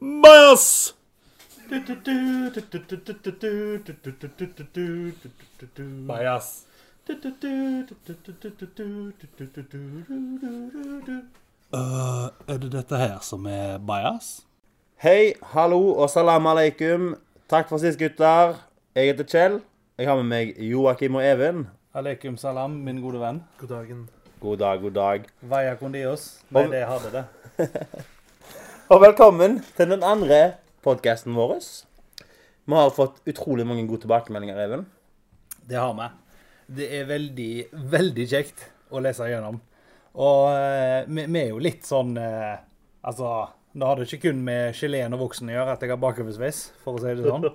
Bajas! Bajas. Øh, er det dette her som er bajas? Hei, hallo og salam aleikum. Takk for sist, gutter. Jeg heter Kjell. Jeg har med meg Joakim og Even. Aleikum salam, min gode venn. God dagen. God dag, god dag. Vaya con dios. Nei, det hadde det. Og velkommen til den andre podkasten vår. Vi har fått utrolig mange gode tilbakemeldinger, Even. Det har vi. Det er veldig, veldig kjekt å lese gjennom. Og eh, vi, vi er jo litt sånn eh, Altså, da har det ikke kun med geleen og voksen å gjøre at jeg har bakoversveis, for å si det sånn.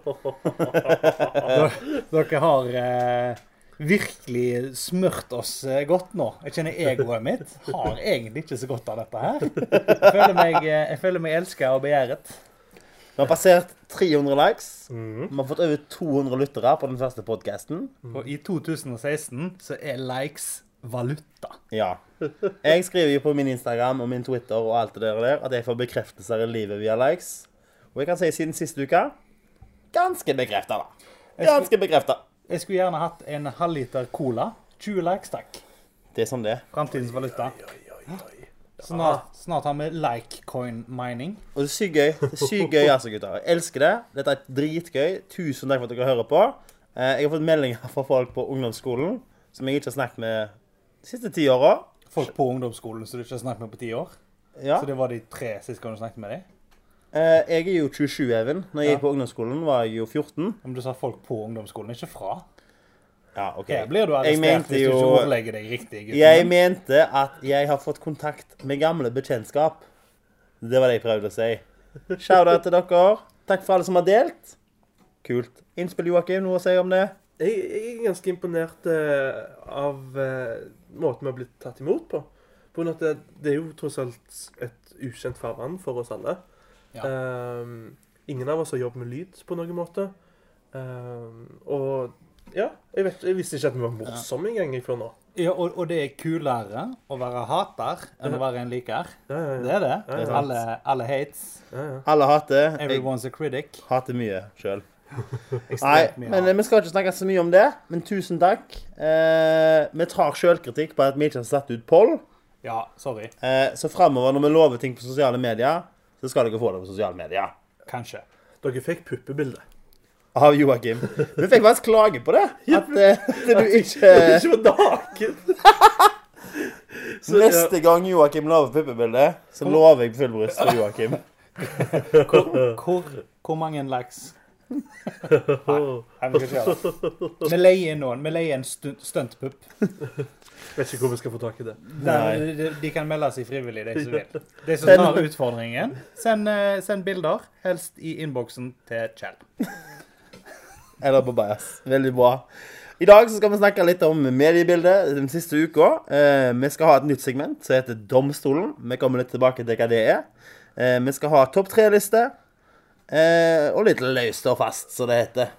Dere- Dere har eh, virkelig smurt oss eh, godt nå. Jeg kjenner egoet mitt har egentlig ikke så godt av dette her. Jeg føler meg, eh, jeg føler meg elska og begjæret. Vi har passert 300 likes. Mhm. Vi har fått over 200 lyttere på den første podkasten. Og i 2016 så er likes valuta. Ja. Jeg skriver jo på min Instagram og min Twitter og alt det der, der at jeg får bekreftelser i livet via likes. Og jeg kan si siden siste uke ganske bekrefta, da. Ganske bekrefta. Jeg skulle gjerne hatt en halvliter cola. 20 likes, takk. Det er sånn det. Framtidens valuta. Snart, snart har vi likecoin-mining. Og det er sykt gøy. Det er sykt gøy, altså, gutter. Jeg elsker det. Dette er dritgøy. Tusen takk for at dere hører på. Eh, Jeg har fått meldinger fra folk på ungdomsskolen som jeg ikke har snakket med de siste ti åra. Folk på ungdomsskolen som du ikke har snakket med på ti år. Ja. Så det var de tre siste gangene du snakket med dem. Eh, Jeg er jo 27, Even. Når jeg Ja. gikk på ungdomsskolen, var jeg jo 14. Men du sa folk på ungdomsskolen, ikke fra. Ja, OK. Her blir du arrestert mente hvis du ikke overlegger ordlegger deg riktig. gutten Jeg mente at jeg har fått kontakt med gamle bekjentskap. Det var det jeg prøvde å si. Shout-out til dere. Takk for alle som har delt. Kult. Innspill, Joakim, noe å si om det? Jeg, jeg er ganske imponert eh, av eh, måten vi har blitt tatt imot på. På grunn av at det, det er jo tross alt et ukjent farvann for oss alle. Ja. Ehm, ingen av oss har jobbet med lyd på noen måte. Ehm, og ja, jeg, vet, jeg visste ikke at vi var morsomme engang før nå. Ja, og, og det er kulere å være hater enn å være en liker. Ja, ja, Det er det. Ja, ja. Alle, alle hates. ja, ja. Alle hater. Jeg Everyone's a critic. hater mye sjøl. Nei, men eh, vi skal ikke snakke så mye om det. Men tusen takk. Eh, vi tar sjølkritikk på at vi ikke har satt ut poll. Ja, sorry. Eh, så framover, når vi lover ting på sosiale medier, så skal dere få det på sosiale medier. Kanskje. Dere fikk puppebilde. Av Joakim. Vi fikk faktisk klage på det. At, at, at du ikke ikke var naken! Så. Neste gang Joakim lover puppebilde, så lover jeg full bryst for Joakim. Hvor, hvor, hvor mange likes? Nei, vi skal ikke gjøre det. Vi leier inn noen. Vi leier en stu- stuntpupp. Vet ikke hvor vi skal få tak i det. Der- De, de kan melde seg frivillig, de som vil. De som tar utfordringen, send, eh, send bilder. Helst i innboksen til Kjell. Eller på Bajas. Veldig bra. I dag så skal vi snakke litt om mediebildet den siste uka. Eh, vi skal ha et nytt segment som heter Domstolen. Vi kommer litt tilbake til hva det er. Eh, vi skal ha topp tre-liste. Eh, og litt løst og fast, som det heter.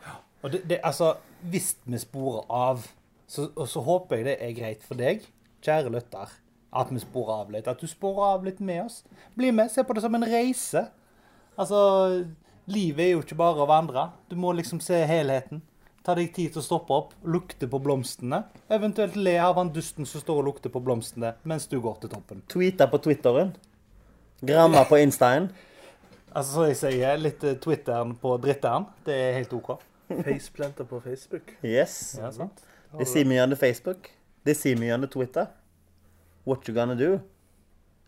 Og det, det, altså, hvis vi sporer av, så, og så håper jeg det er greit for deg, kjære lytter, at vi sporer av litt. At du sporer av litt med oss. Bli med. Se på det som en reise. Altså, livet er jo ikke bare å vandre. Du må liksom se helheten. Ta deg tid til å stoppe opp, lukte på blomstene. Eventuelt le av han dusten som står og lukter på blomstene mens du går til toppen. Tweete på Twitteren. Gramme på Instaen. Altså, som jeg sier, litt eh, Twitteren på dritteren. Det er helt OK. Faceplanter på Facebook. Yes. Ja, sant? They see me on Facebook. De sier mye om Twitter. What you gonna do?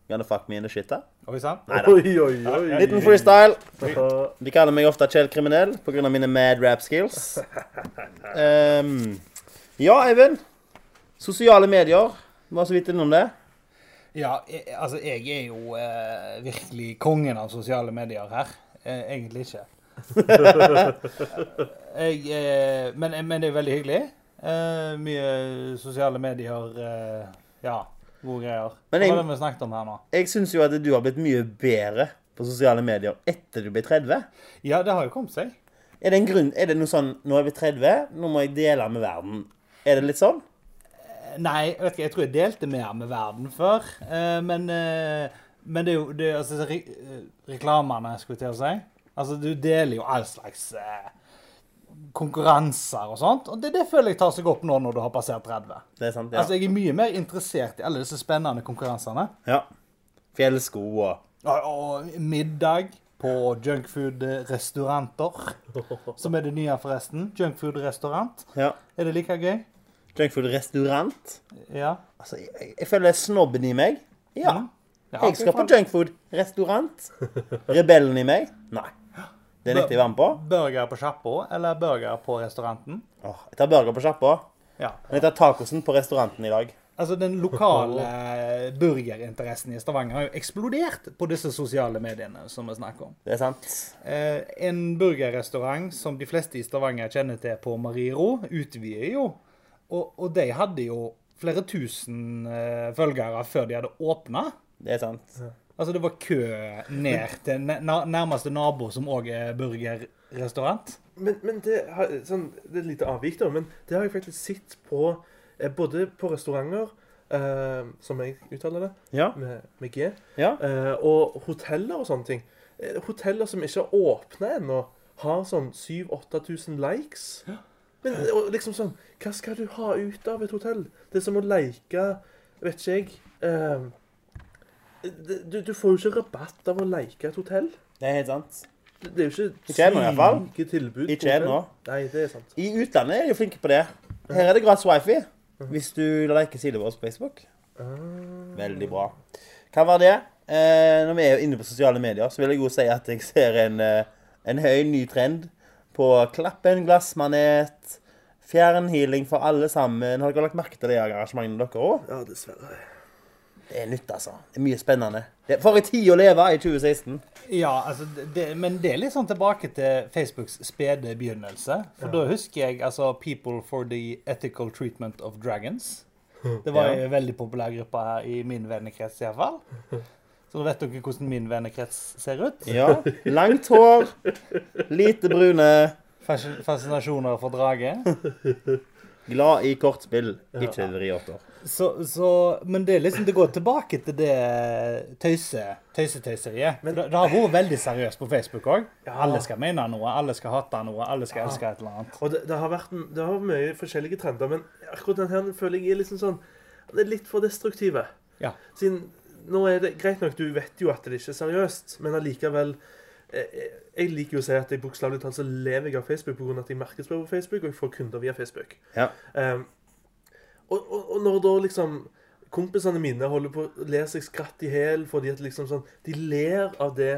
Gonna fuck me in the? Oi sann. Neida. Oi, oi, oi. Liten freestyle. De kaller meg ofte Kjell Kriminell pga. mine mad rap skills. Um, ja, Eivind. Sosiale medier. Var så vidt innom det. Ja, jeg, altså jeg er jo eh, virkelig kongen av sosiale medier her. Eh, egentlig ikke. jeg, eh, men, men det er veldig hyggelig. Eh, mye sosiale medier eh, Ja, gode greier. Men jeg- Hva det vi snakket om her nå? Jeg syns jo at du har blitt mye bedre på sosiale medier etter du ble 30. Ja, det har jo kommet seg. Er det en grunn, er det noe sånn Nå er vi 30, nå må jeg dele med verden. Er det litt sånn? Nei, vet ikke, jeg tror jeg delte mer med verden før. Eh, men eh, Men det er jo det, altså, re eh, reklamene, skulle jeg til å si. Altså, du deler jo all slags eh, konkurranser og sånt. Og det, det føler jeg tar seg opp nå når du har passert 30. Det er sant, ja. Altså, jeg er mye mer interessert i alle disse spennende konkurransene. ja. Fjellsko og Og, og middag på junkfood-restauranter. Som er det nye, forresten. Junkfood-restaurant. Ja. Er det like gøy? Junkfood-restaurant. Ja. Altså, jeg, jeg føler snobben i meg. Ja. Mm. Ja, Jeg skal på junkfood-restaurant. Rebellen i meg? Nei. Det nekter jeg å være med på. Burger på sjappa eller burger på restauranten? Åh, jeg tar burger på sjappa. Ja. Men jeg tar tacosen på restauranten i dag. Altså, Den lokale burgerinteressen i Stavanger har jo eksplodert på disse sosiale mediene. som vi snakker om. Det er sant. Eh, en burgerrestaurant som de fleste i Stavanger kjenner til på Mariero, utvider jo. Og, og de hadde jo flere tusen uh, følgere før de hadde åpna. Det er sant. Altså, det var kø ned til nærmeste nabo, som òg er burgerrestaurant. Men, men det, har, sånn, det er et lite avvik, da. Men det har jeg faktisk sett på eh, både på restauranter, eh, som jeg uttaler det, Ja. med, med G, Ja. eh, og hoteller og sånne ting. Hoteller som ikke har åpna ennå, har sånn 7000-8000 likes. Men liksom sånn Hva skal du ha ut av et hotell? Det er som å leke Vet ikke jeg. eh, du, du får jo ikke rabatt av å leke et hotell. Det er helt sant. Det det er jo ikke syke tilbud. Ikke ennå. Nei, det er sant. I utlandet er de flinke på det. Her er det gratis wifi. Hvis du liker siden vår på Facebook. Ah. Veldig bra. Hva var det? Eh, når vi er inne på sosiale medier, så vil jeg jo si at jeg ser en, eh, en høy ny trend på klappen, glassmanet, fjernhealing for alle sammen. Har dere lagt merke til det arrangementet dere òg? Ja, dessverre. Det er nytt, altså. Det er mye spennende. Det er for en tid å leve i 2016. Ja, altså, det- men det er litt sånn tilbake til Facebooks spede begynnelse. For da husker jeg altså People for the Ethical Treatment of Dragons. Det var Ja. en veldig populær gruppe her i min vennekrets iallfall. Så da vet dere hvordan min vennekrets ser ut. Ja. Langt hår, lite brune, Fasc- Fascinasjoner for drage. glad i kortspill, ikke vriåter. Så, så, men det er liksom, det går tilbake til det tøyse, tøysetøyseriet. Men det, det har vært veldig seriøst på Facebook òg. Ja. Alle skal mene noe, alle skal hate noe, alle skal elske et eller annet. Og det, det, har vært, en- det har vært mye forskjellige trender, men akkurat den her føler jeg er liksom sånn er litt for destruktive. Ja. Siden nå er det greit nok, du vet jo at det ikke er seriøst, men allikevel eh, eh, Jeg liker jo å si at jeg bokstavelig talt så lever jeg av Facebook pga. at jeg markedsfører på Facebook, og jeg får kunder via Facebook. Ja. Um, og, og, og når da liksom kompisene mine holder på å ler seg skratt i hæl fordi at liksom sånn De ler av det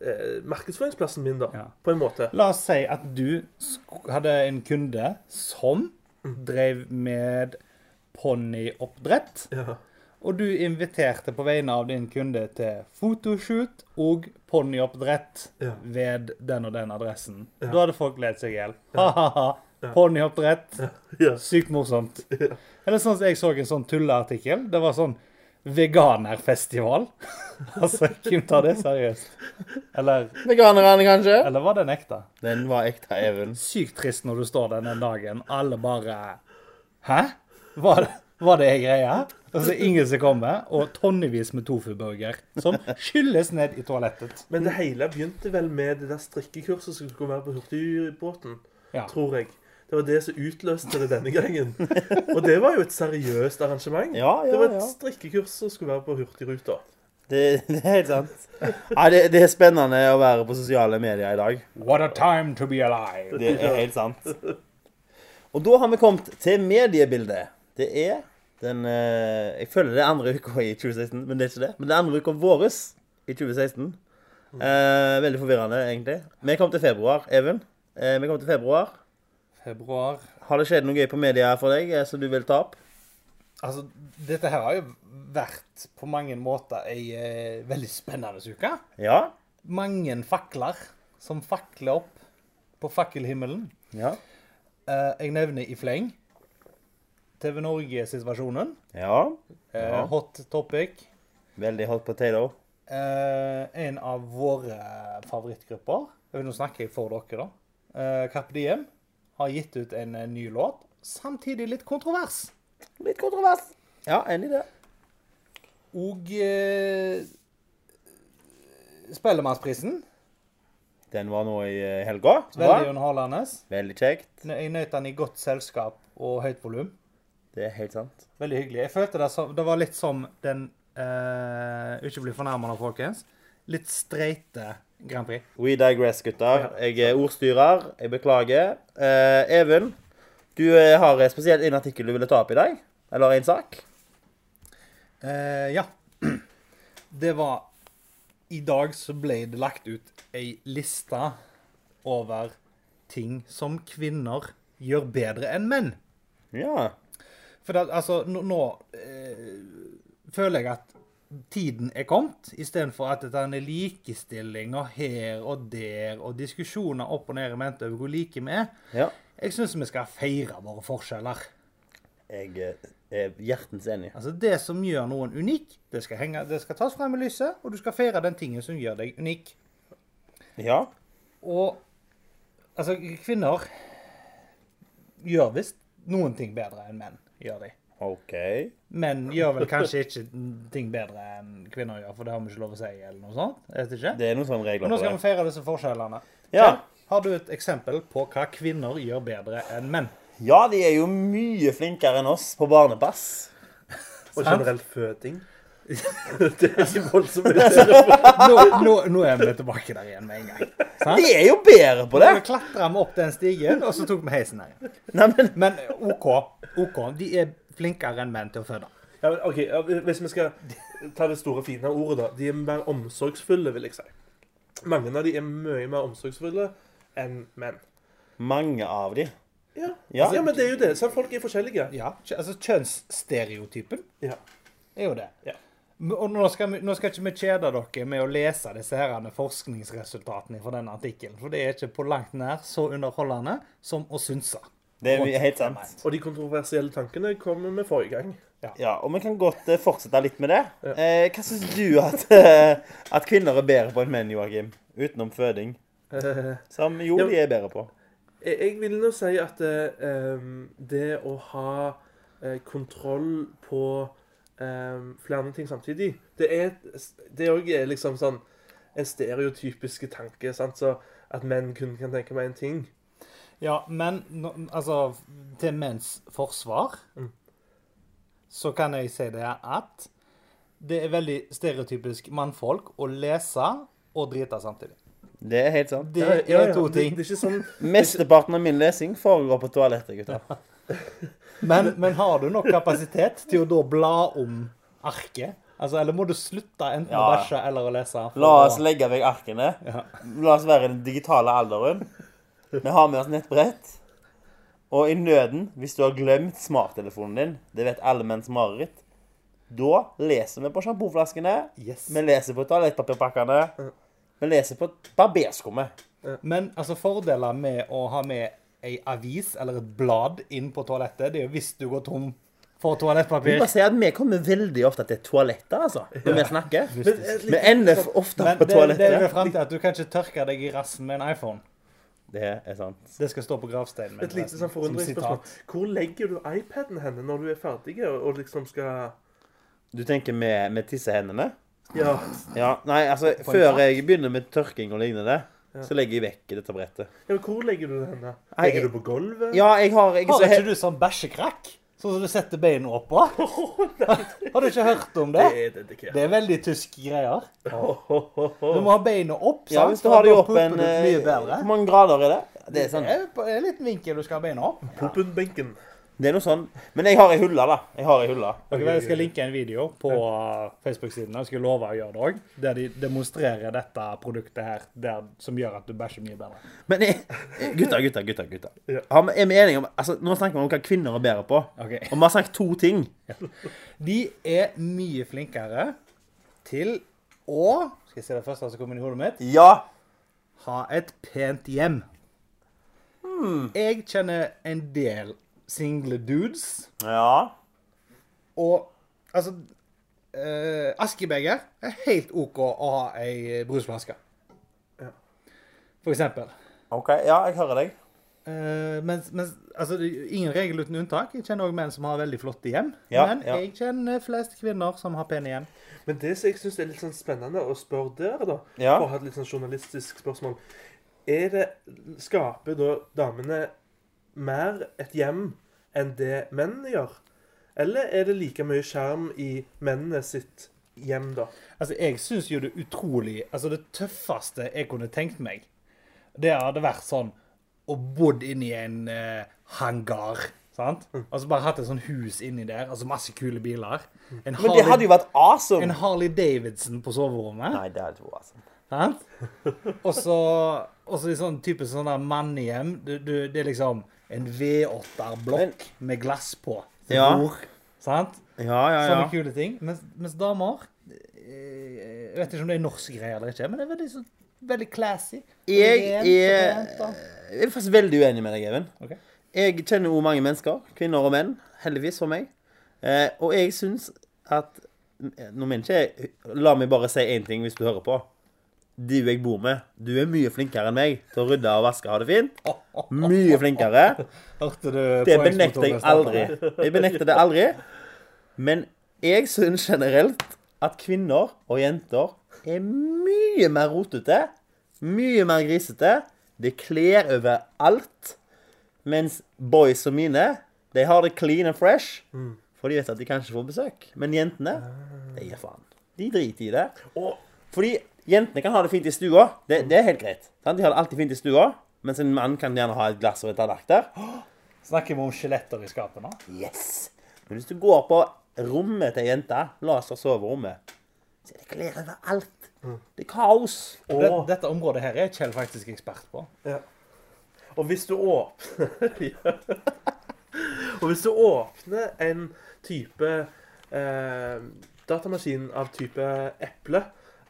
eh, markedsføringsplassen min, da, Ja. på en måte. La oss si at du hadde en kunde som drev med ponnioppdrett. Ja. Og du inviterte på vegne av din kunde til fotoshoot og ponnioppdrett Ja. ved den og den adressen. Ja. Da hadde folk ledd seg i hjel. Ha-ha-ha. Ponnioppdrett. Ja. Sykt morsomt. Eller sånn at jeg så en sånn tulleartikkel. Det var sånn veganerfestival. altså, hvem tar det seriøst? Eller, Veganerne, kanskje? eller var den ekte? Den var ekte, Even. Sykt trist når du står der den dagen. Alle bare Hæ? Var det, var det ei greie? Og så er ingen som kommer, og tonnevis med tofuburger som skylles ned i toalettet. Men det hele begynte vel med det der strikkekurset som skulle være på hurtigbåten, Ja. tror jeg. Det var det som utløste det denne gangen. Og det var jo et seriøst arrangement. Ja, ja, det var et strikkekurs som skulle være på Hurtigruta. Det, det er helt sant. Ja, det, det er spennende å være på sosiale medier i dag. What a time to be alive. Det er helt sant. Og da har vi kommet til mediebildet. Det er den eh, Jeg føler det er andre uka i 2016, men det er ikke det. Men det er andre uka våres i 2016. Eh, veldig forvirrende, egentlig. Vi kom til februar, Even. Eh, vi kom til februar. Februar. Har det skjedd noe gøy på media for deg eh, som du vil ta opp? Altså, dette her har jo vært på mange måter ei eh, veldig spennende uke. Ja? Mange fakler som fakler opp på fakkelhimmelen. Ja. Eh, jeg nevner i fleng. TV Norge-situasjonen. Ja. Eh, Ja. Hot topic. Veldig hot potato. Eh, en av våre favorittgrupper. Nå snakker jeg for dere, da. Uh, Carpe Diem har gitt ut en, eh, ny låt. Samtidig litt kontrovers. Litt kontrovers. Ja, enig i det. Og eh, Spellemannsprisen. Den var nå i eh, helga. Veldig underholdende. Veldig kjekt. Jeg nøt den i godt selskap og høyt volum. Det er helt sant. Veldig hyggelig. Jeg følte det, så, det var litt som den uh, Ikke bli fornærmende, folkens. Litt streite Grand Prix. We digress, gutter. Jeg er ordstyrer. Jeg beklager. Uh, Even, du eh, har spesielt en artikkel du ville ta opp i dag? Eller en sak? Uh, ja. Det var I dag så ble det lagt ut ei liste over ting som kvinner gjør bedre enn menn. Ja. For at, altså, nå, nå eh, føler jeg at tiden er kommet, istedenfor at det er en likestilling og her og der, og diskusjoner opp og ned i mente over hvor like vi er. ja. Jeg syns vi skal feire våre forskjeller. Jeg eh, er hjertens enig. Altså Det som gjør noen unik, det skal, henge, det skal tas frem i lyset, og du skal feire den tingen som gjør deg unik. Ja. Og altså, kvinner gjør visst noen ting bedre enn menn. Gjør de. OK. Menn gjør vel kanskje ikke ting bedre enn kvinner gjør, for det har vi ikke lov å si, eller noe sånt. Jeg vet ikke. Det er noen sånne regler Men nå skal vi feire disse forskjellene. Ja. Så Har du et eksempel på hva kvinner gjør bedre enn menn? ja, de er jo mye flinkere enn oss på barnepass. Og generelt føding. det er ikke voldsomt. Nå, nå, nå er vi tilbake der igjen med en gang. Sant? De er jo bedre på det! Vi klatra vi opp den stigen, og så tok vi heisen der igjen. Nei, men Men OK, OK, de er flinkere enn menn til å føde. Ja, men, ok, Hvis vi skal ta det store, fine ordet, da. De er mer omsorgsfulle, vil jeg si. Mange av de er mye mer omsorgsfulle enn menn. mange av de. Ja, Ja. ja men det er jo det. Så folk er forskjellige. Ja, altså Kjønnsstereotypen Ja. er jo det. Ja. Og nå skal, vi, nå skal ikke vi kjede dere med å lese disse her forskningsresultatene fra denne artikkelen, for det er ikke på langt nær så underholdende som å synse. Det er helt sant. Og de kontroversielle tankene kommer vi forrige gang. Ja, og vi kan godt eh, fortsette litt med det. Ja. Eh, hva syns du at, eh, at kvinner er bedre på enn menn, Joakim? Utenom føding. Som jo de er bedre på. Jeg vil nå si at eh, det å ha kontroll på em, flere ting samtidig, det er òg er liksom sånn en stereotypiske tanke. sant? Så at menn kun kan tenke meg én ting. Ja, men no, altså Til menns forsvar Mm. så kan jeg si det at det er veldig stereotypisk mannfolk å lese og drite samtidig. Det er helt sant. Det Ja, ja, er ja, to Det, ting. det er sånn Mesteparten av min lesing foregår på toalettet, gutter. Men, men har du nok kapasitet til å da bla om arket? Altså, Eller må du slutte enten å Ja. bæsje eller å lese? La oss å- legge vekk arkene. Ja. La oss være i den digitale alderen. Vi har med oss nettbrett. Og i nøden, hvis du har glemt smarttelefonen din, det vet alle menns mareritt, da leser vi på sjampoflaskene, Yes. vi leser på toalettpapirpakkene, vi leser på barberskummet. Men altså, fordeler med å ha med ei avis eller et blad inn på toalettet, det er jo hvis du går tom for toalettpapir. Vi, bare si at Vi kommer veldig ofte til toaletter, altså, når vi snakker. Men Vi ender ofte Men på det, det er jo frem til at du kan ikke tørke deg i rassen med en iPhone. Det er sant. Det skal stå på gravsteinen. min, Et lite sånn som forundringsspørsmål. Hvor legger du iPaden henne når du er ferdig og liksom skal Du tenker med, med tissehendene? Ja. Ja, nei, altså, før jeg begynner med tørking og lignende, Ja. så legger jeg vekk dette brettet. ja men hvor legger du det henne? Legger jeg- du på gulvet? Ja, jeg har jeg, Har så he ikke du sånn bæsjekrakk? Sånn som du setter beina opp på? Har du ikke hørt om det? Det er dedikert. Det er veldig tysk greier. Du må ha beina opp. sant? Ja, hvis du har de opp en eh. Hvor mange grader er det? Det er sånn. Det er en liten vinkel du skal ha beina opp. Popenbenken. Det er noe sånn. Men jeg har ei hylle, da. Jeg har ei hylle. Ok, Jeg skal linke en video på uh, Facebook-siden. Jeg skal love å gjøre det òg. Der de demonstrerer dette produktet her, der, som gjør at du bæsjer mye bedre. Men jeg, gutter, gutter, gutter. gutter. Ja. Er vi enige om altså, Nå snakker vi om hva kvinner er bedre på. Ok. Og vi har sagt to ting. De er mye flinkere til å Skal jeg si det første som kommer inn i hodet mitt? Ja. Ha et pent hjem. Hmm. Jeg kjenner en del single dudes, Ja. og altså eh, Askebeger er helt OK å ha ei brusflaske. Ja. For eksempel. OK. Ja, jeg hører deg. Uh, men, men altså, ingen regel uten unntak. Jeg kjenner òg menn som har veldig flotte hjem. Ja, men ja. jeg kjenner flest kvinner som har pene hjem. Men det som jeg syns er litt sånn spennende å spørre dere, da, Ja. for å ha et litt sånn journalistisk spørsmål Er det Skaper da damene mer et hjem enn det mennene gjør? Eller er det like mye skjerm i mennene sitt hjem, da? Altså, jeg syns jo det utrolig Altså, det tøffeste jeg kunne tenkt meg, det hadde vært sånn å bodd inni en eh, hangar. Sant? Altså bare hatt et sånt hus inni der. Altså masse kule biler. En Men det hadde jo vært awesome! en Harley Davidson på soverommet. Nei, det hadde vært awesome. Sant? Og så og så i sånn type sånn der mannehjem Det er liksom en V8-blokk med glass på. til Ja. bord, sant? Ja, ja, ja. Sånne kule ting. Mens, mens damer eh, Jeg vet ikke om det er norsk greier eller ikke, men det er veldig, så, veldig classy. Jeg Rent er, jeg er faktisk veldig uenig med deg, Even. Ok. Jeg kjenner jo mange mennesker, kvinner og menn, heldigvis for meg. Eh, og jeg syns at Nå mener ikke jeg La meg bare si én ting hvis du hører på. Du jeg bor med, du er mye flinkere enn meg til å rydde og vaske og ha det fint. Mye flinkere. Det benekter jeg aldri. Jeg benekter det aldri. Men jeg syns generelt at kvinner og jenter er mye mer rotete. Mye mer grisete. Det kler over alt. Mens boys som mine, de har det clean and fresh. For de vet at de kanskje får besøk. Men jentene, de gir faen. De driter i det. Fordi jentene kan ha det fint i stua. Det, det er helt greit. Sant? De har det alltid fint i stua. Mens en mann kan gjerne ha et glass og et tallerken der. Snakker vi om skjeletter i skapet nå? Yes! Men hvis du går på rommet til ei jente, la oss ta soverommet, så er det klær overalt. Det er kaos. Og- Det, dette området her er Kjell faktisk ekspert på. Ja. Og hvis du åpner Og hvis du åpner en type eh, datamaskin av type eple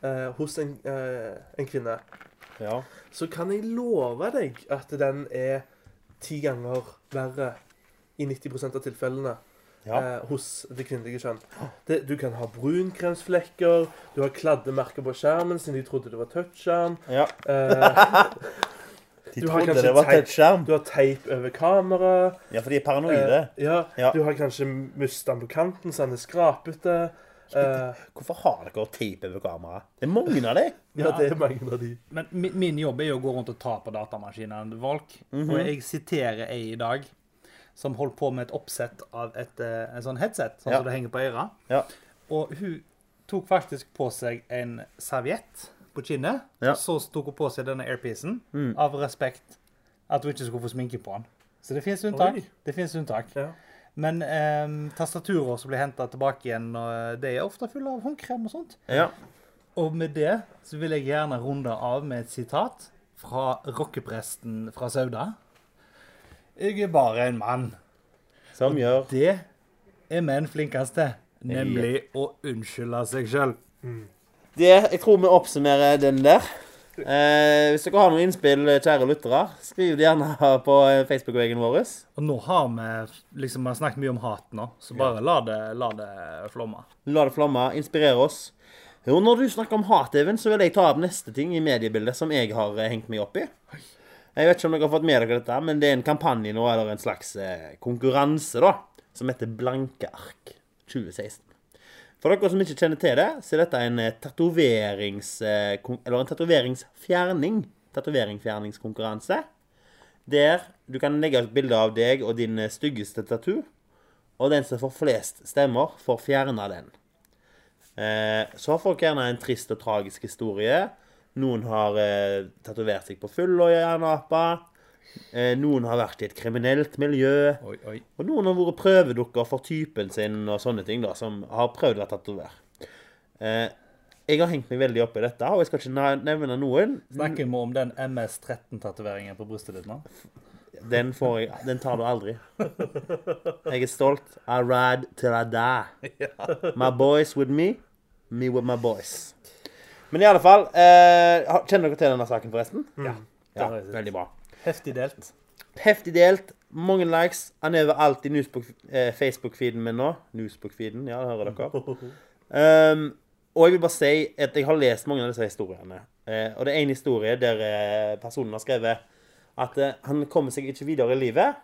eh, hos en, eh, en kvinne, Ja. så kan jeg love deg at den er ti ganger verre i 90% av tilfellene Ja. eh, hos det kvinnelige kjønn. Det, du kan ha brunkremsflekker, du har kladdemerker på skjermen siden de trodde det var touchskjerm. ja. Eh, De Du har trodde kanskje det var teip- touchskjerm. du har teip over kamera. Ja, for de er paranoide. Eh, ja, Ja. Du har kanskje mista den på kanten, så den er skrapete. Eh, Hvorfor har dere teip over kameraet? Det er mange av de. ja, det er mange av de. Men min, min jobb er jo å gå rundt og ta på datamaskinene til folk. Mhm. Og jeg siterer ei i dag som holdt på med et oppsett av et eh, en sånn headset, sånn Ja. som det henger på øret. Ja. Og hun tok faktisk på seg en serviett på kinnet. Ja. Og så tok hun på seg denne airpiecen Mm. av respekt at hun ikke skulle få sminke på den. Så det fins unntak. Oi. Det finnes unntak. Ja. Men eh, tastaturer som blir henta tilbake igjen, og det er ofte fulle av håndkrem og sånt. Ja. Og med det så vil jeg gjerne runde av med et sitat fra rockepresten fra Sauda. Jeg er bare en mann. Som gjør Det er menn flinkest til. Nemlig å unnskylde seg sjøl. det. Jeg tror vi oppsummerer den der. Eh, hvis dere har noen innspill, kjære lyttere, skriv det gjerne på eh, Facebook-veggen vår. Og nå har vi liksom vi har snakket mye om hat nå, så bare la det, la det flomme. La det flomme. Inspirere oss. Jo, når du snakker om hat, Even, så vil jeg ta opp neste ting i mediebildet som jeg har eh, hengt meg opp i. Jeg vet ikke om dere har fått med dere dette, men det er en kampanje nå, eller en slags eh, konkurranse, da, som heter Blanke ark 2016. For dere som ikke kjenner til det, så er dette en eh, tatoverings... eh, Eller en tatoveringsfjerning. Tatoveringsfjerningskonkurranse. Der du kan legge ut bilde av deg og din eh, styggeste tattoo. Og den som får flest stemmer, får fjerna den. Så har folk gjerne en trist og tragisk historie. Noen har eh, tatovert seg på fylla i jernapa. Eh, noen har vært i et kriminelt miljø. Oi, oi. Og noen har vært prøvedukker for typen sin og sånne ting, da, som har prøvd å være tatover. Eh, jeg har hengt meg veldig opp i dette, og jeg skal ikke nevne noen. Snakker vi om den MS-13-tatoveringen på brystet ditt nå? Den, får jeg, den tar du aldri. Jeg er stolt. I ride till I die. My boys with me, me with my boys. Men i alle fall eh, Kjenner dere til denne saken, forresten? Ja. Ja, veldig bra. Heftig delt. Heftig delt. Mange likes. Han er overalt i eh, Facebook-feeden min nå. Newsbook-feeden, ja, det hører dere. Um, og jeg vil bare si at jeg har lest mange av disse historiene. Eh, og det er en historie der eh, personen har skrevet at eh, han kommer seg ikke videre i livet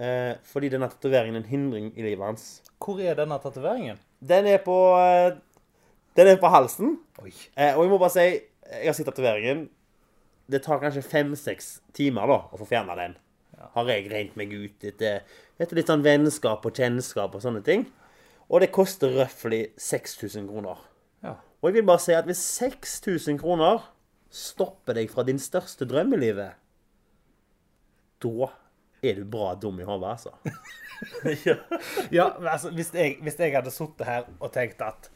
eh, fordi denne tatoveringen er en hindring i livet hans. Hvor er denne tatoveringen? Den er på Den er på halsen. Og jeg må bare si, jeg har sett tatoveringen. Det tar kanskje fem-seks timer da, å få fjerna den. Har jeg regnet meg ut etter, etter litt sånn vennskap og kjennskap og sånne ting. Og det koster røftlig 6000 kroner. Ja. Og jeg vil bare si at hvis 6000 kroner stopper deg fra din største drøm i livet, da er du bra dum i hodet, altså. Ja, men altså, hvis jeg, hvis jeg hadde sittet her og tenkt at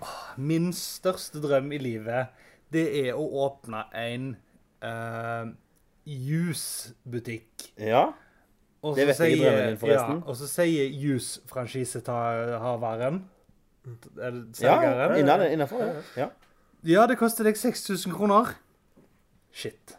å, min største drøm i livet, det er å åpne en uh, juicebutikk. Ja. Og Det så vet jeg i drømmen din, forresten. Ja, og så sier juice-franchisehaveren Eller Ja, selgeren ja, innafor. Ja. ja. det koster deg 6000 kroner. Shit.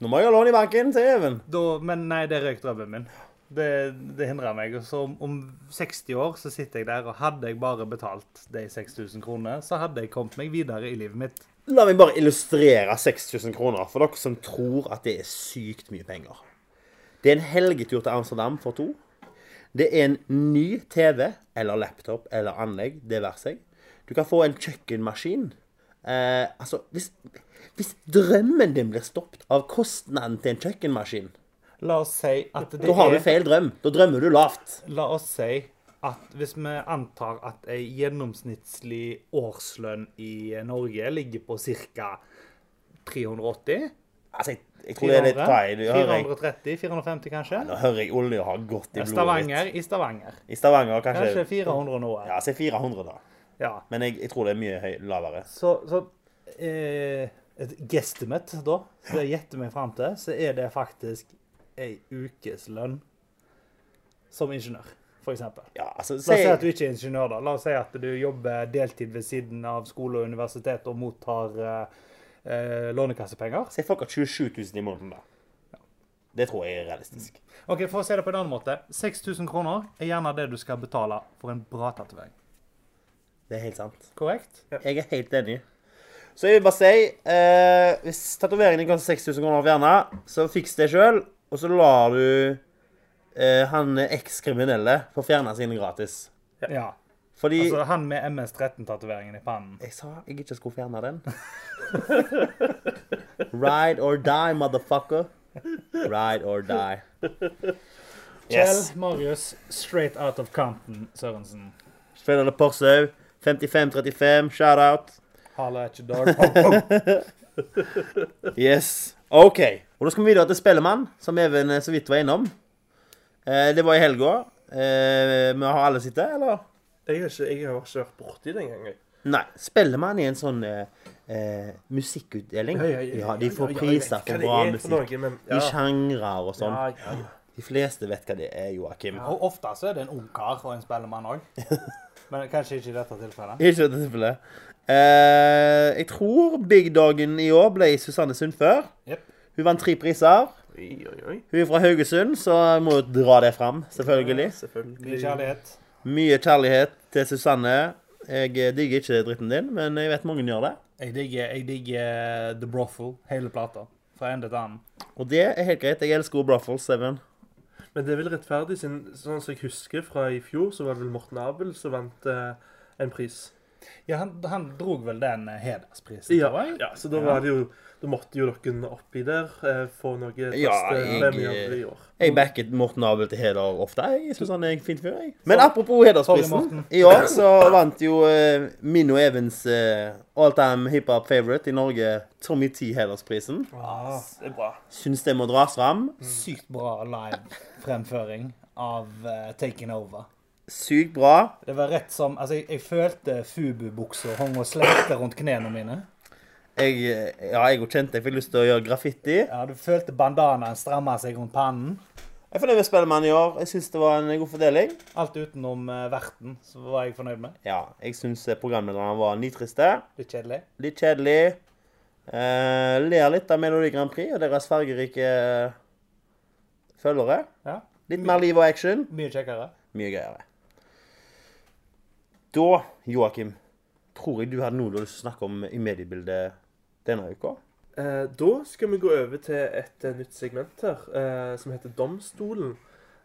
Nå må jeg ha lån i banken, til Even. Da, men nei, det røk drømmen min. Det, det hindrer meg. Og så om, om 60 år så sitter jeg der, og hadde jeg bare betalt de 6000 kroner, så hadde jeg kommet meg videre i livet mitt. La meg bare illustrere 6000 kroner for dere som tror at det er sykt mye penger. Det er en helgetur til Amsterdam for to. Det er en ny TV eller laptop eller anlegg, det være seg. Du kan få en kjøkkenmaskin. Eh, altså, hvis, hvis drømmen din blir stoppet av kostnaden til en kjøkkenmaskin, La oss si at det da har du er feil drøm. Da drømmer du lavt. La oss si at hvis vi antar at ei gjennomsnittlig årslønn i Norge ligger på ca. 380 Altså, jeg, jeg tror det er litt feil. Nå hører jeg, 430 450 kanskje? nå hører jeg olje ha gått i blodet Stavanger mitt. i Stavanger. I Stavanger kanskje, Kanskje 400 nå. Ja, si 400 da. Ja. Men jeg, jeg tror det er mye høy, lavere. Så, så eh, et guesstimate, da, som jeg gjetter meg fram til, så er det faktisk ei ukeslønn som ingeniør, for eksempel. Ja, altså, La oss si at du ikke er ingeniør, da. La oss si at du jobber deltid ved siden av skole og universitet og mottar eh, eh, lånekassepenger. Si folk har 27 000 i måneden, da. Det tror jeg er realistisk. Ok, For å si det på en annen måte. 6000 kroner er gjerne det du skal betale for en bra tatovering. Det er helt sant. Korrekt? Jeg er helt enig. Så jeg vil bare si eh, Hvis tatoveringen din koster 6000 kroner å fjerne, så fiks det sjøl, og så lar du eh, han ekskriminelle får fjerna sine gratis. Ja. Fordi Altså han med MS-13-tatoveringen i pannen. Jeg sa jeg ikke skulle fjerne den. Ride or die, motherfucker. Ride or die. Yes. Kjell Marius, straight out of Compton, Sørensen. Spiller det Porsche. 55-35, shout-out. Halla at your dog. Yes. OK. Og da skal vi videre til Spellemann, som Even eh, så vidt var innom. Eh, det var i helga. Eh, vi har alle sett det, eller? Jeg har ikke, jeg har ikke vært borti det engang. Nei. Nei. man i en sånn eh, eh, musikkutdeling. Ja, de får priser for bra musikk. men, I sjangre og sånn. Ja, ja, ja. De fleste vet hva det er, Joakim. Og ofte så er det en ungkar og en spellemann òg. Men kanskje ikke i dette tilfellet. Ikke i dette tilfellet. Eh, jeg tror Big Dogen i år ble Susanne Sundfør. Yep. Hun vant tre priser. Oi, oi, oi. Hun er fra Haugesund, så må jo dra det fram, selvfølgelig. Ja, selvfølgelig. Mye kjærlighet. Mye kjærlighet til Susanne. Jeg eh, digger ikke dritten din, men jeg vet mange gjør det. Jeg digger, jeg digger The Brothel, hele plata. Fra ende til annen. Og det er helt greit. Jeg elsker Brothel 7. Men det er vel rettferdig, sånn som jeg husker fra i fjor, så var det vel Morten Abel som vant eh, en pris. Ja, han, han drog vel den eh, hedersprisen, Ja, tror jeg. ja, så da Ja. var det jo Da måtte jo dere oppi der eh, få noe Ja, jeg- i år. Jeg backet Morten Abel til heder ofte. Jeg synes han er en fin fyr. jeg. Men så, apropos hedersprisen. I år så vant jo eh, Minno Evens uh, all time hiphop favorite i Norge, Tommy T. Hedersprisen. Ah, det er bra. Syns det må dras fram. Sykt bra live-fremføring av uh, Taking Over. Sykt bra. Det var rett som Altså, jeg, jeg følte Fubu-buksa hang og slengte rundt knærne mine. Jeg, eh, ja, jeg kjente jeg fikk lyst til å gjøre graffiti. Ja, Du følte bandanaen stramme seg rundt pannen. Jeg er fornøyd med Spellemann i år. Jeg syns det var en god fordeling. Alt utenom uh, verten, så var jeg fornøyd med. Ja, jeg syns programlederne var nitriste. Litt kjedelig. Litt kjedelig. Eh, ler litt av Melodi Grand Prix og deres fargerike følgere. Ja. Litt mer liv og action. Mye kjekkere. Mye gøyere. Da, Joakim, tror jeg du hadde noe du har lyst til å snakke om i mediebildet denne uka. eh, da skal vi gå over til et eh, nytt segment her, eh, som heter Domstolen.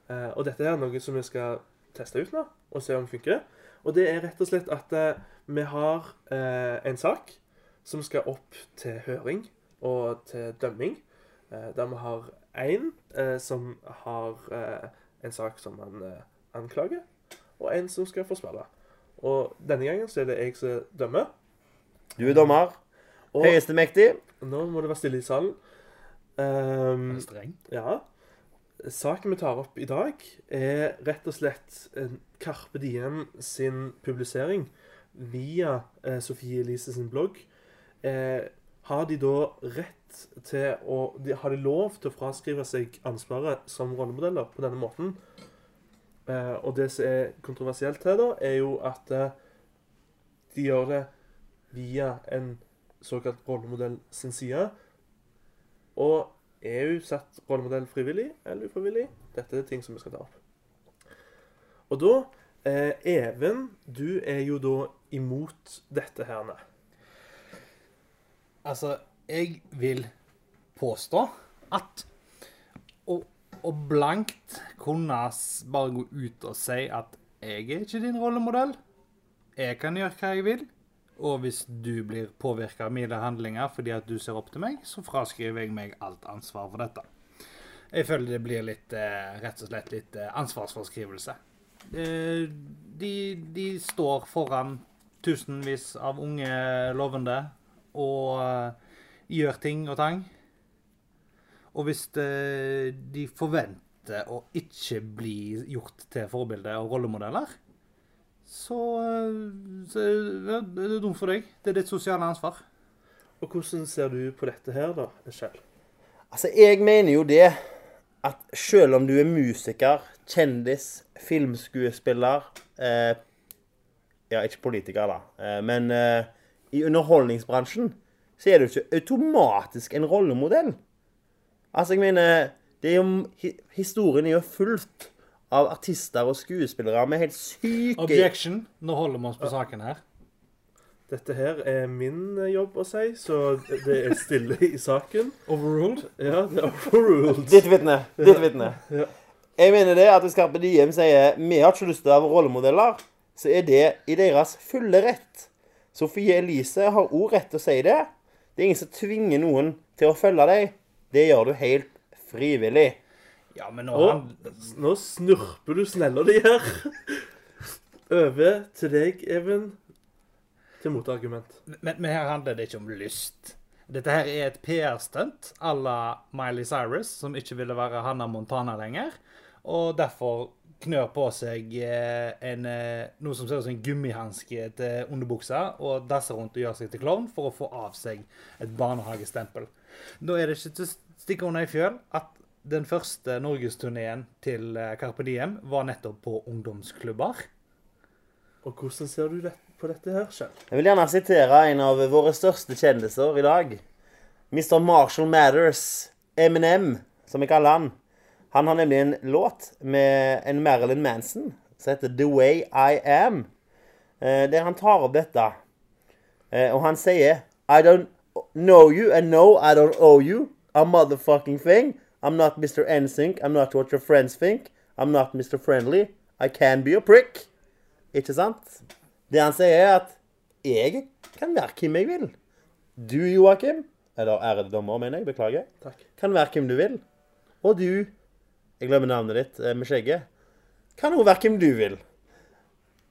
Eh, og dette er noe som vi skal teste ut nå, og se om det funker. Og det er rett og slett at eh, vi har eh, en sak som skal opp til høring og til dømming. Der vi har én som har en sak som han anklager, og en som skal forsvare. Og denne gangen så er det jeg som dømmer. Du er dommer. Og Høyeste mektig. nå må det være stille i salen. Ehm, Strengt. ja. Saken vi tar opp i dag, er rett og slett Karpe Diem sin publisering via eh, Sofie Elise sin blogg. Eh, har de da rett til å de, Har de lov til å fraskrive seg ansvaret som rollemodeller på denne måten? Eh, og det som er kontroversielt her, da, er jo at eh, de gjør det via en såkalt rollemodell sin side. Og er hun satt rollemodell frivillig eller ufrivillig? Dette er ting som vi skal ta opp. Og da eh, Even, du er jo da imot dette her. Altså, jeg vil påstå at å blankt kunne bare gå ut og si at jeg er ikke din rollemodell. Jeg kan gjøre hva jeg vil. Og hvis du blir påvirka av mine handlinger fordi at du ser opp til meg, så fraskriver jeg meg alt ansvar for dette. Jeg føler det blir litt, eh, rett og slett litt eh, ansvarsforskrivelse. Eh, de, de står foran tusenvis av unge lovende og gjør ting og tang. Og hvis eh, de forventer å ikke bli gjort til forbilde og rollemodeller, så, eh, så ja, det er dumt for deg. Det er ditt sosiale ansvar. Og hvordan ser du på dette her, da, Kjell? Altså, jeg mener jo det at selv om du er musiker, kjendis, filmskuespiller eh, Ja, ikke politiker, da. Eh, men eh, i underholdningsbransjen så er du ikke automatisk en rollemodell. Altså, jeg mener det er jo, hi, Historien er jo fullt av artister og skuespillere med helt syke Objection. Nå holder vi oss på saken her. Dette her er min jobb å si, så det er stille i saken. Overruled. Ja, det er overruled. Ditt vitne. Ditt vitne. Ja. Jeg mener det at hvis Carpe Diem sier vi har ikke lyst til å være rollemodeller, så er det i deres fulle rett. Sofie Elise har òg rett til å si det. Det er ingen som tvinger noen til å følge deg. Det gjør du helt frivillig. Ja, men nå han, nå snurper du snella di her. Over til deg, Even, til motargument. men, men her handler det ikke om lyst. Dette her er et PR-stunt à la Miley Cyrus, som ikke ville være Hannah Montana lenger. Og derfor knør på seg eh, en, eh, noe som ser ut som en gummihanske til underbuksa, og dasser rundt og gjør seg til klovn for å få av seg et barnehagestempel. Da er det ikke til å stikke under i fjøl at den første norgesturneen til eh, Carpe Diem var nettopp på ungdomsklubber. Og hvordan ser du det, på dette her, Kjell? Jeg vil gjerne sitere en av våre største kjendiser i dag. Mr. Marshall Matters, Eminem, som vi kaller han. Han har nemlig en låt med en Marilyn Manson som heter The Way I Am. eh, Der han tar opp dette. Eh, Og han sier I don't know you and no, I don't owe you. A motherfucking thing. I'm not Mr. NSYNC. I'm not what your friends think. I'm not Mr. Friendly. I can be a prick. Ikke sant? Det han sier, er at jeg kan være hvem jeg vil. Du, Joakim, eller ærede dommer, mener jeg, beklager, Takk. kan være hvem du vil. Og du, jeg glemmer navnet ditt eh, med skjegget, kan òg være hvem du vil.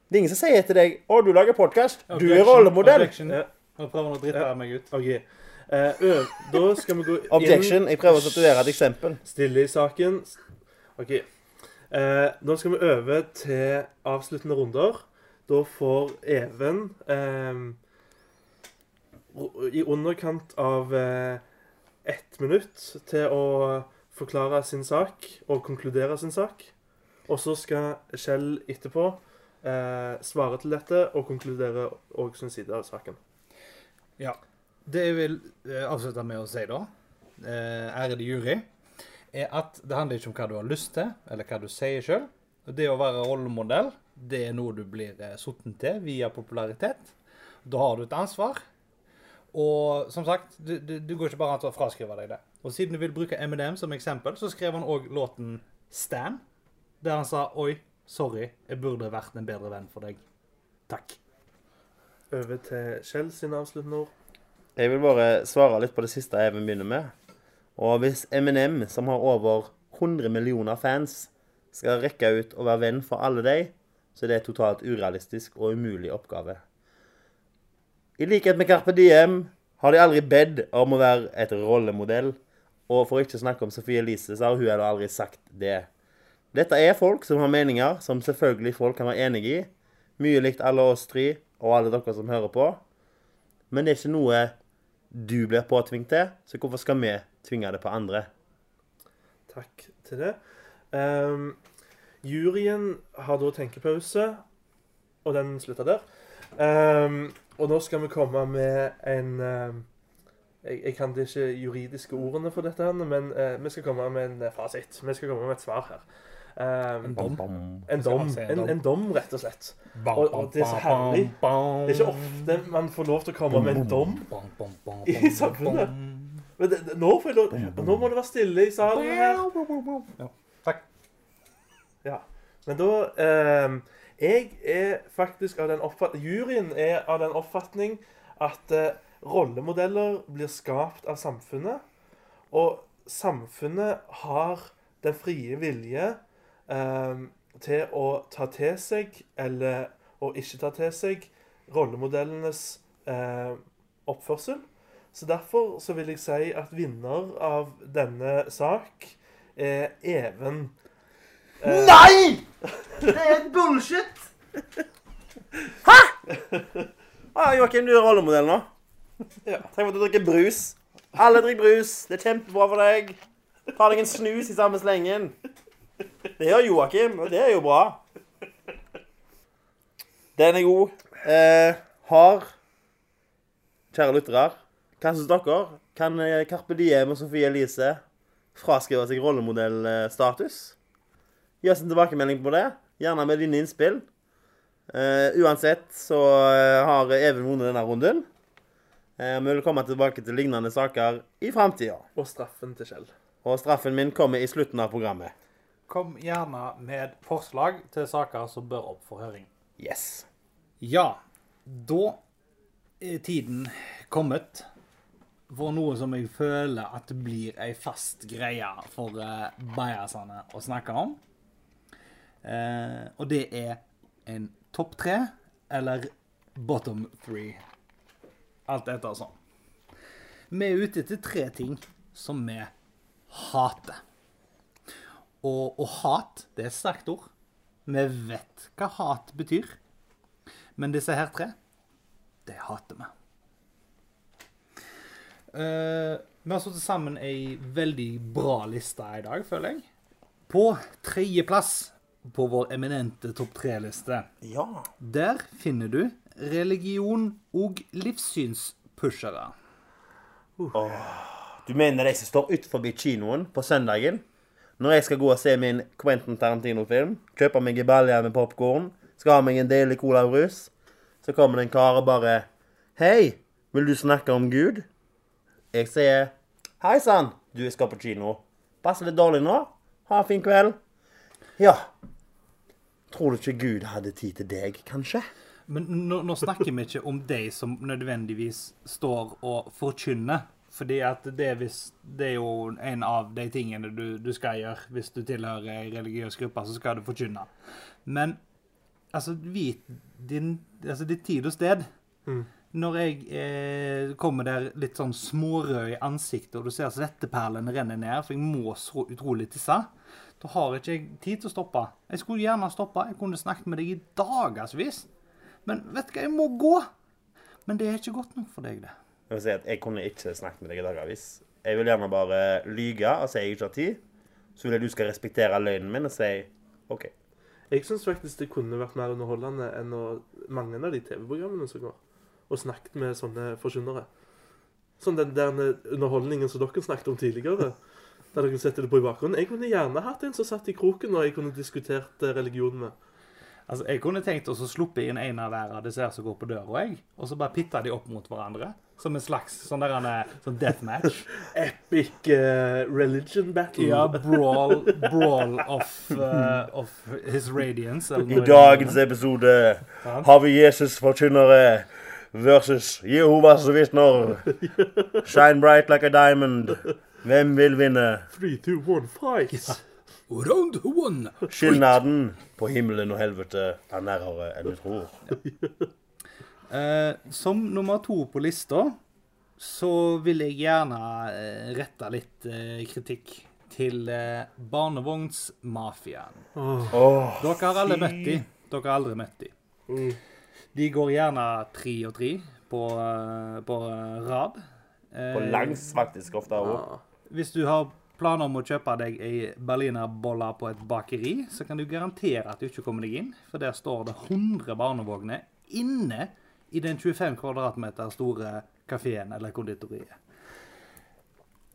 Det er ingen som sier til deg 'Å, du lager podkast. Du er rollemodell'. Nå prøver å drite meg ut. OK. Eh, ø, da skal vi gå inn Objection. Jeg prøver å statuere et eksempel. Stille i saken. OK. Eh, nå skal vi øve til avsluttende runder. Da får Even eh, i underkant av eh, ett minutt til å forklare sin sak og konkludere sin sak. Og så skal Kjell etterpå eh, svare til dette og konkludere òg sin side av saken. Ja. Det jeg vil eh, avslutte med å si, da, eh, ærede jury, er at det handler ikke om hva du har lyst til, eller hva du sier sjøl. Det å være rollemodell, det er noe du blir eh, sotten til via popularitet. Da har du et ansvar. Og som sagt, du, du, du går ikke bare an til å fraskrive deg det. Og siden du vil bruke Eminem som eksempel, så skrev han òg låten Stan, der han sa Oi, sorry, jeg burde vært en bedre venn for deg. Takk. Over til Kjell sine avsluttende ord. Jeg vil bare svare litt på det siste jeg vil begynne med. Og hvis Eminem, som har over 100 millioner fans, skal rekke ut og være venn for alle de, så er det totalt urealistisk og umulig oppgave. I likhet med Carpe Diem har de aldri bedt om å være et rollemodell. Og for ikke å snakke om Sophie Elise, så har hun heller aldri sagt det. Dette er folk som har meninger som selvfølgelig folk kan være enig i. Mye likt alle oss tre og alle dere som hører på. Men det er ikke noe du blir påtvingt til, så hvorfor skal vi tvinge det på andre? Takk til det. Um, juryen har da tenkepause, og den slutter der. Um, og nå skal vi komme med en um, jeg, jeg kan det ikke juridiske ordene for dette, men uh, vi skal komme med en eh, fasit. Vi skal komme med et svar her. Ehm, En dom. En dom, en en, dom? rett og slett. Og- og det er så herlig. Det er ikke ofte man får lov til å komme med en dom. I samfunnet. Men det, det- nå, får jeg lov, nå må det være stille i salen her. Ja, takk. Ja. Men da um, Jeg er faktisk av den oppfatning Juryen er av den oppfatning at eh, rollemodeller blir skapt av samfunnet. Og samfunnet har den frie vilje ehm, til å ta til seg eller å ikke ta til seg rollemodellenes eh, oppførsel. Så derfor så vil jeg si at vinner av denne sak er Even. Eh, Nei! Det er et bullshit! Hæ?! Ah, Joakim, du er rollemodell nå. Ja. Tenk på at du drikker brus. Alle drikker brus. Det er kjempebra for deg. Ta deg en snus i samme slengen. Det gjør Joakim, og det er jo bra. Den er god. Eh, har Kjære lyttere, hva syns dere? Kan eh, Carpe Diem og Sofie Elise fraskrive seg rollemodellstatus? Gi oss en tilbakemelding på det. Gjerne med dine innspill. Eh, uansett så eh, har Even vunnet denne runden. Eh, vi vil komme tilbake til lignende saker i framtida. Og straffen til Kjell. Og straffen min kommer i slutten av programmet. Kom gjerne med forslag til saker som bør opp for høring. Yes. Ja, da er tiden kommet for noe som jeg føler at blir ei fast greie for uh, bajasene å snakke om. Eh, og det er en topp tre eller bottom three. Alt etter sånn. Vi er ute etter tre ting som vi hater. Og, og hat, det er et sterkt ord. Vi vet hva hat betyr. Men disse her tre, det hater vi. Uh, vi har satt sammen ei veldig bra liste i dag, føler jeg. På tredjeplass på vår eminente topp tre-liste, Ja. der finner du religion og livssynspushere. Du mener de som står utenfor kinoen på søndagen? Når jeg skal gå og se min Quentin Tarantino-film, kjøpe meg en balje med popkorn, skal ha meg en deilig rus, så kommer det en kar og bare Hei, vil du snakke om Gud? Jeg sier Hei sann, du skal på kino. Passer litt dårlig nå? Ha en fin kveld. Ja. Tror du ikke Gud hadde tid til deg, kanskje? Men nå, nå snakker vi ikke om de som nødvendigvis står og forkynner. Fordi at det er, hvis, det er jo en av de tingene du, du skal gjøre. Hvis du tilhører ei religiøs gruppe, så skal du forkynne. Men altså, vit din Altså, ditt tid og sted. Når jeg eh, kommer der litt sånn smårød i ansiktet, og du ser svetteperlene renner ned, for jeg må så utrolig tisse, da har ikke jeg tid til å stoppe. Jeg skulle gjerne stoppe. Jeg kunne snakket med deg i dagevis. Men vet du hva, jeg må gå. Men det er ikke godt nok for deg, det. Jeg vil si at jeg kunne ikke snakket med deg i dagevis. Jeg vil gjerne bare lyge og si jeg ikke har tid. Så vil jeg du skal respektere løgnen min og si OK. Jeg syns faktisk det kunne vært mer underholdende enn å, mange av de TV-programmene som går, og snakket med sånne forkynnere. Sånn den der underholdningen som dere snakket om tidligere. Der dere setter det på i bakgrunnen. Jeg kunne gjerne hatt en som satt i kroken, og jeg kunne diskutert religionen religion med. Altså, Jeg kunne tenkt å sluppe inn en av hver av disse her som går på døra, jeg. Og så bare pitta de opp mot hverandre. Som en slags sånn der han er- sånn deathmatch. Epic uh, religion battle. Ja, brawl, brawl of, uh, of his radiance. eller I dagens episode har vi Jesus forkynnere versus Jehovas vitner. Shine bright like a diamond. Hvem vil vinne? Three, two, one, fight! Round one. Skilnaden på himmelen og helvete er nærmere enn vi tror. Eh, som nummer to på lista så vil jeg gjerne eh, rette litt eh, kritikk til eh, barnevognsmafiaen. Oh. Dere har alle møtt de. Dere har aldri møtt de. Mm. De går gjerne tre og tre på, eh, på eh, rad. Eh, på langs faktisk ofte òg. Ja. Hvis du har planer om å kjøpe deg ei berlinerbolle på et bakeri, så kan du garantere at du ikke kommer deg inn, for der står det 100 barnevogner inne i den 25 kvadratmeter store kafeen eller konditoriet.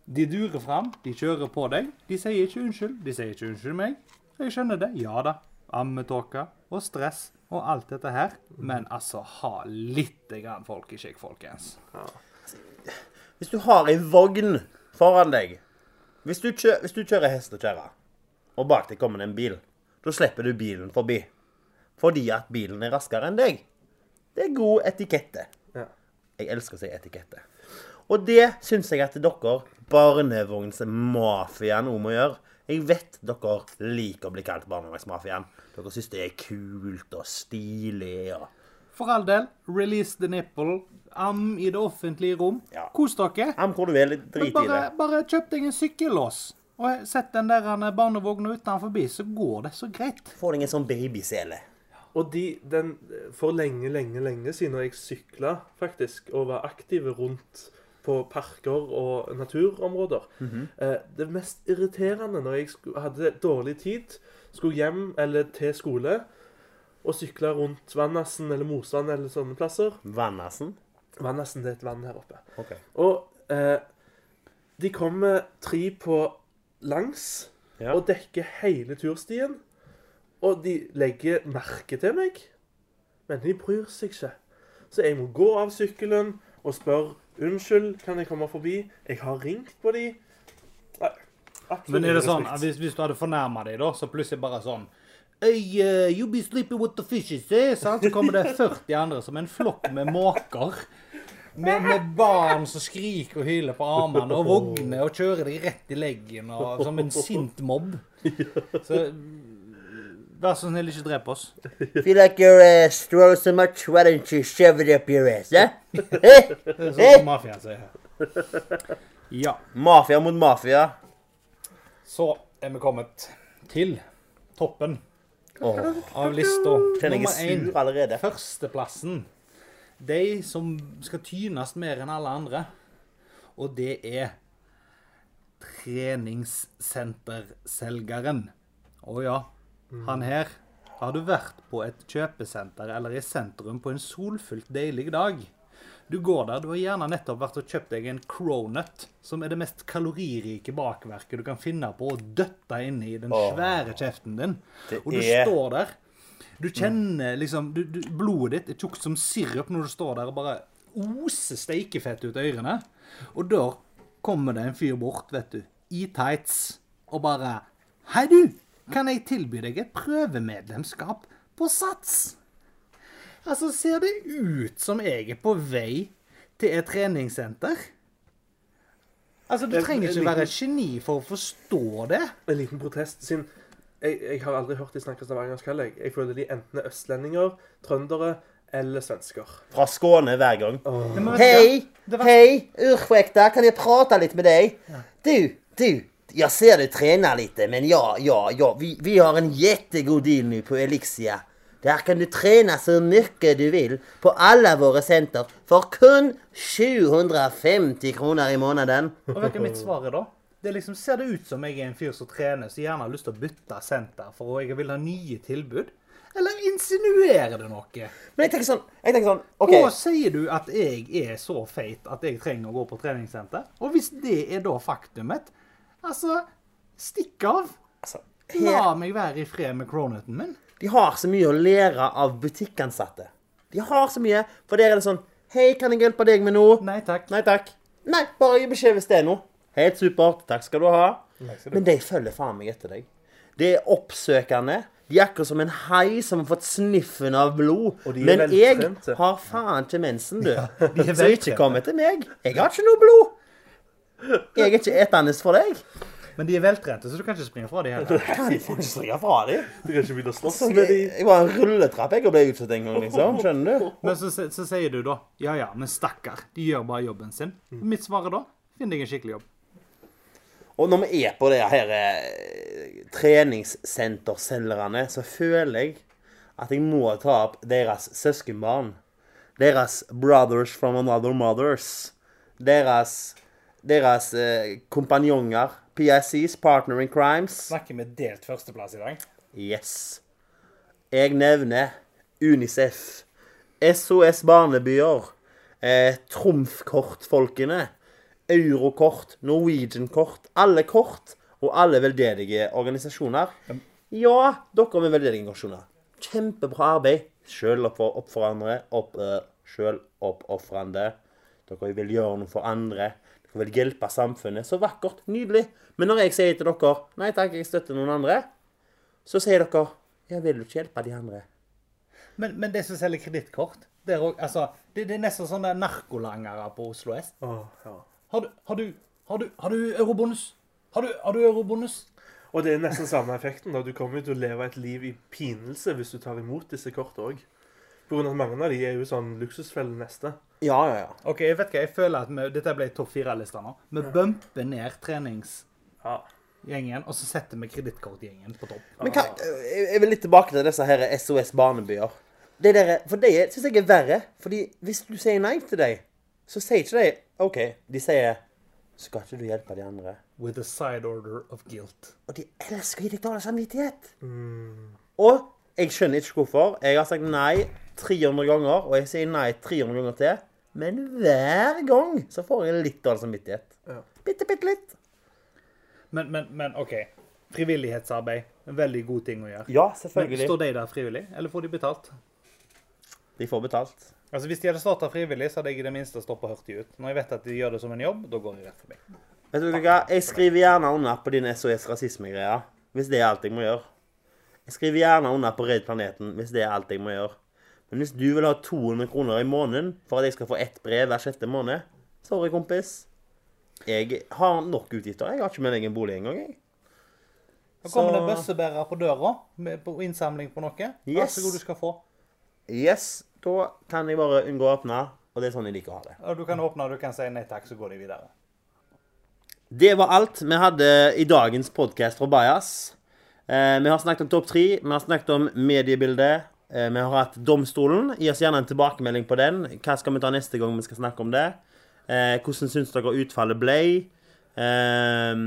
De durer fram, de kjører på deg. De sier ikke unnskyld. De sier ikke unnskyld meg. Jeg skjønner det. Ja da. Ammetåke og stress og alt dette her. Men altså, ha litt grann folk i skikk, folkens. Hvis du har ei vogn foran deg Hvis du, kjø hvis du kjører hestekjerre, og bak deg kommer det en bil, da slipper du bilen forbi. Fordi at bilen er raskere enn deg. Det er god etikette. Ja. Jeg elsker å si etikette. Og det syns jeg at dere, barnevognsmafiaen, òg må gjøre. Jeg vet dere liker å bli kalt barnevognsmafiaen. Dere syns det er kult og stilig. og... For all del, release the nipple. Am i det offentlige rom. Ja. Kos dere. Am hvor du vil, drit i det. bare kjøp deg en sykkellås. Og sett den der barnevogna utenfor, så går det så greit. Få deg en sånn babysele. Og de, den, for lenge, lenge, lenge siden når jeg sykla faktisk, og var aktive rundt på parker og naturområder eh, Det mest irriterende når jeg hadde dårlig tid, skulle hjem eller til skole og sykla rundt Vannassen eller Mosvann eller sånne plasser Vannassen. Vannassen det er et vann her oppe. Okay. Og eh, de kommer tre på langs Ja. og dekker hele turstien. Og de legger merke til meg, men de bryr seg ikke. Så jeg må gå av sykkelen og spørre unnskyld, kan jeg komme forbi? Jeg har ringt på de. Nei, absolutt Men er det sånn, hvis, hvis du hadde fornærma deg, da, så plutselig bare sånn Hey, uh, you be sleeping with the fishes, eh? sant? Så kommer det 40 andre som en flokk med måker. Med, med barn som skriker og hyler på armene, og vogner og kjører deg rett i leggen, og som en sint mobb. Så vær så snill, ikke drep oss. Feel like your ass throws so much, why don't you shove it up your ass, eh? Det er sånn som mafiaen sier. Ja. Mafia mot mafia. Så er vi kommet til toppen oh. av lista. Nummer er én. allerede. Førsteplassen. De som skal tynes mer enn alle andre. Og det er treningssenterselgeren. Å ja, han her. Har du vært på et kjøpesenter eller i sentrum på en solfylt deilig dag? Du går der, du har gjerne nettopp vært og kjøpt deg en cronut, som er det mest kaloririke bakverket du kan finne på å døtte inn i den svære kjeften din. Og du står der. Du kjenner liksom du, du, Blodet ditt er tjukt som sirup når du står der og bare oser steikefett ut ørene. Og da kommer det en fyr bort, vet du, i tights, og bare Hei, du! Kan jeg tilby deg et prøvemedlemskap på Sats? Altså, ser det ut som jeg er på vei til et treningssenter? Altså, du trenger ikke være et geni for å forstå det. En liten protest. Siden jeg, jeg har aldri hørt de snakke stavangersk heller. Jeg. jeg føler de enten er østlendinger, trøndere eller svensker. Fra Skåne hver gang. Men Hei! Hei! ursäkta, kan jeg prate litt med deg? Du, du, jag ser du tränar lite, men ja, ja, ja, vi, vi har en jättegod deal nu på Elixia. Där kan du träna så mycket du vill på alla våra center för kun 750 kronor i månaden. Og vet du mitt svar da? Det liksom, Ser det ut som jeg er en fyr som trener, som gjerne har lyst til å bytte senter for jeg vil ha nye tilbud? Eller insinuerer det noe? Men jeg tenker sånn, jeg tenker sånn, ok, Og sier du at jeg er så feit at jeg trenger å gå på treningssenter? Og hvis det er da faktumet, altså Stikk av! altså, La meg være i fred med cronuten min. de har så mye å lære av butikkansatte. De har så mye, for der er det sånn, Hei, kan jeg hjelpe deg med noe? Nei takk. Nei takk. Nei, bare gi beskjed hvis det er noe. Helt supert. Takk skal du ha. Skal du Men de følger faen meg etter deg. Det er oppsøkende. De er akkurat som en hai som har fått sniffen av blod. Og de er Men jeg har faen ikke mensen, du. Ja, Så ikke kom etter meg. Jeg har ikke noe blod. Jeg er ikke etende for deg. Men de er veltrente, så du kan ikke springe fra dem heller. Jeg kan ikke springe fra dem. Du kan ikke begynne å slåss med dem. jeg var en rulletrapp jeg og ble utsatt en gang, liksom. Skjønner du? Men så, så sier du da ja ja, men stakkar, de gjør bare jobben sin. Mitt svar er da finn deg en skikkelig jobb. Og når vi er på det her eh, treningssenterselgerne, så føler jeg at jeg må ta opp deres søskenbarn. Deres brothers from another mothers. Deres, deres eh, kompanjonger. PSEs, partner in crimes. Snakker vi delt førsteplass i dag? Yes. Jeg nevner Unicef, SOS Barnebyer, eh, Trumfkortfolkene, Eurokort, Norwegian-kort, alle kort og alle veldedige organisasjoner. Ja, dere med veldedige organisasjoner. Kjempebra arbeid. Sjøl opp, uh, sjøloppofrende. Dere vil gjøre noe for andre. Dere vil hjelpe samfunnet. Så vakkert. Nydelig. Men når jeg sier til dere nei takk, jeg støtter noen andre, så sier dere jeg vil jo ikke hjelpe de andre. Men, men det som selger kredittkort, det altså, det, det er nesten sånne narkolangere på Oslo S. Oh, ja. Har du, har du, har du, har du eurobonus? Har du, har du eurobonus? Og det er nesten samme effekten. da. Du kommer jo til å leve et liv i pinelse hvis du tar imot disse kortene òg. Pga. at mange av de er jo sånn luksusfelle neste. Ja, ja, ja. OK, jeg vet hva, jeg føler at vi, dette ble topp fire-lista nå. Vi bumper ned treningsgjengen, Ja. og så setter vi kredittkortgjengen på topp. Men hva, jeg jeg vil litt tilbake til disse her SOS Barnebyer. Det der, for det syns jeg er verre. Fordi hvis du sier nei til dem, så sier ikke de OK. De sier Skal ikke du hjelpe de andre? With a side order of guilt. Og de elsker å gi deg dårlig samvittighet. Og jeg skjønner ikke hvorfor. Jeg har sagt nei 300 ganger, og jeg sier nei 300 ganger til. Men hver gang så får jeg litt dårlig samvittighet. Ja. Bitte, bitte litt. Men, men, men OK. Frivillighetsarbeid. En veldig god ting å gjøre. Ja, Men selvfølgelig. Står de der frivillig, eller får de betalt? De får betalt. Altså Hvis de hadde starta frivillig, så hadde jeg i det minste stoppa hurtig ut. Når jeg vet at de gjør det som en jobb, da går de rett forbi. Vet du hva? Jeg skriver gjerne under på din SOS rasisme-greia. Hvis det er alt jeg må gjøre. Jeg skriver gjerne under på Redd planeten hvis det er alt jeg må gjøre. Men hvis du vil ha 200 kroner i måneden for at jeg skal få ett brev hver sjette måned Sorry, kompis. Jeg har nok utgifter. Jeg har ikke med egen bolig engang. jeg. Da kommer det bøssebærer på døra med, på innsamling på noe. Vær Yes. så god, du skal få. Yes, da kan jeg bare unngå å åpne. Og det er sånn jeg liker å ha det. Og du kan åpne, du kan si nei takk, så går de videre. Det var alt vi hadde i dagens podkast fra Bajas. Eh, vi har snakket om topp tre, vi har snakket om mediebildet. Eh, vi har hatt Domstolen. Gi oss gjerne en tilbakemelding på den. Hva skal vi ta neste gang vi skal snakke om det? Eh, hvordan syns dere utfallet ble? Eh,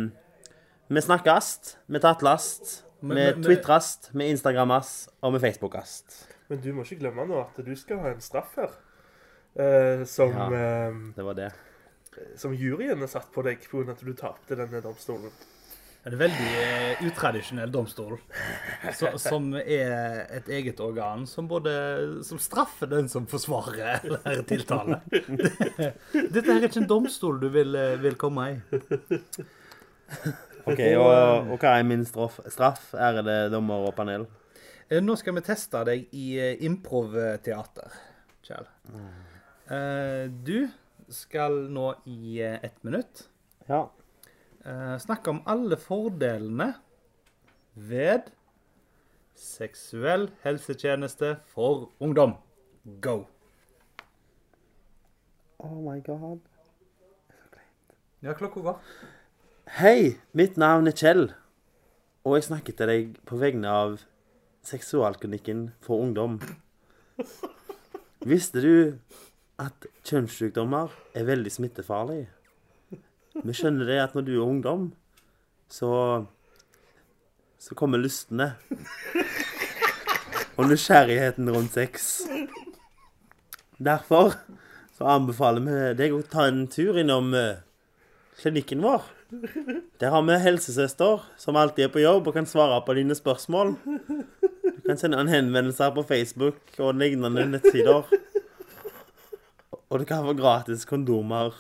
vi snakkes, vi tatlast, vi twitrast, vi instagrammas og vi facebookast. Men du må ikke glemme nå at du skal ha en straff her. Eh, som, ja, Det var det. som juryen har satt på deg pga. at du tapte denne domstolen. Det er en veldig eh, utradisjonell domstol, så, som er et eget organ som både som straffer den som forsvarer eller tiltaler. Dette her er ikke en domstol du vil, eh, vil komme i. Ok, og, og hva er min straff, straff ærede dommer og panel? Eh, Nå skal vi teste deg i improvteater, Kjell. Eh, Du skal nå i ett minutt Ja. Eh, snakke om alle fordelene ved seksuell helsetjeneste for ungdom. Go! Oh my god. Ja, klokka går. Hei, mitt navn er Kjell, og jeg snakker til deg på vegne av Seksualklinikken for ungdom. Visste du at kjønnssykdommer er veldig smittefarlig? Vi skjønner det at når du er ungdom, så så kommer lystene. Og nysgjerrigheten rundt sex. Derfor så anbefaler vi deg å ta en tur innom eh, klinikken vår. Der har vi helsesøster som alltid er på jobb og kan svare på dine spørsmål. Du kan sende en henvendelse på Facebook og lignende nettsider. og du kan få gratis kondomer.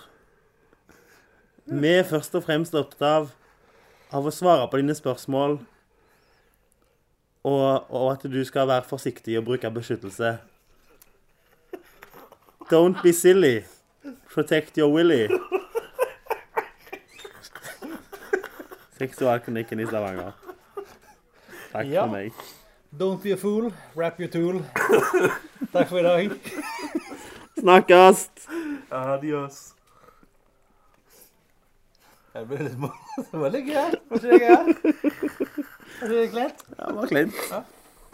Vi er først og fremst opptatt av, av å svare på dine spørsmål, og, og at du skal være forsiktig og bruke beskyttelse. Don't be silly. Protect your willy. Seksualklinikken i Stavanger. Takk Ja. for meg. Don't be a fool, wrap your tool. Takk for i dag. Snakkes! Adios. Det ble litt det var litt gøy. Var ikke det gøy? Var ikke det kleint? Ja, det var kleint.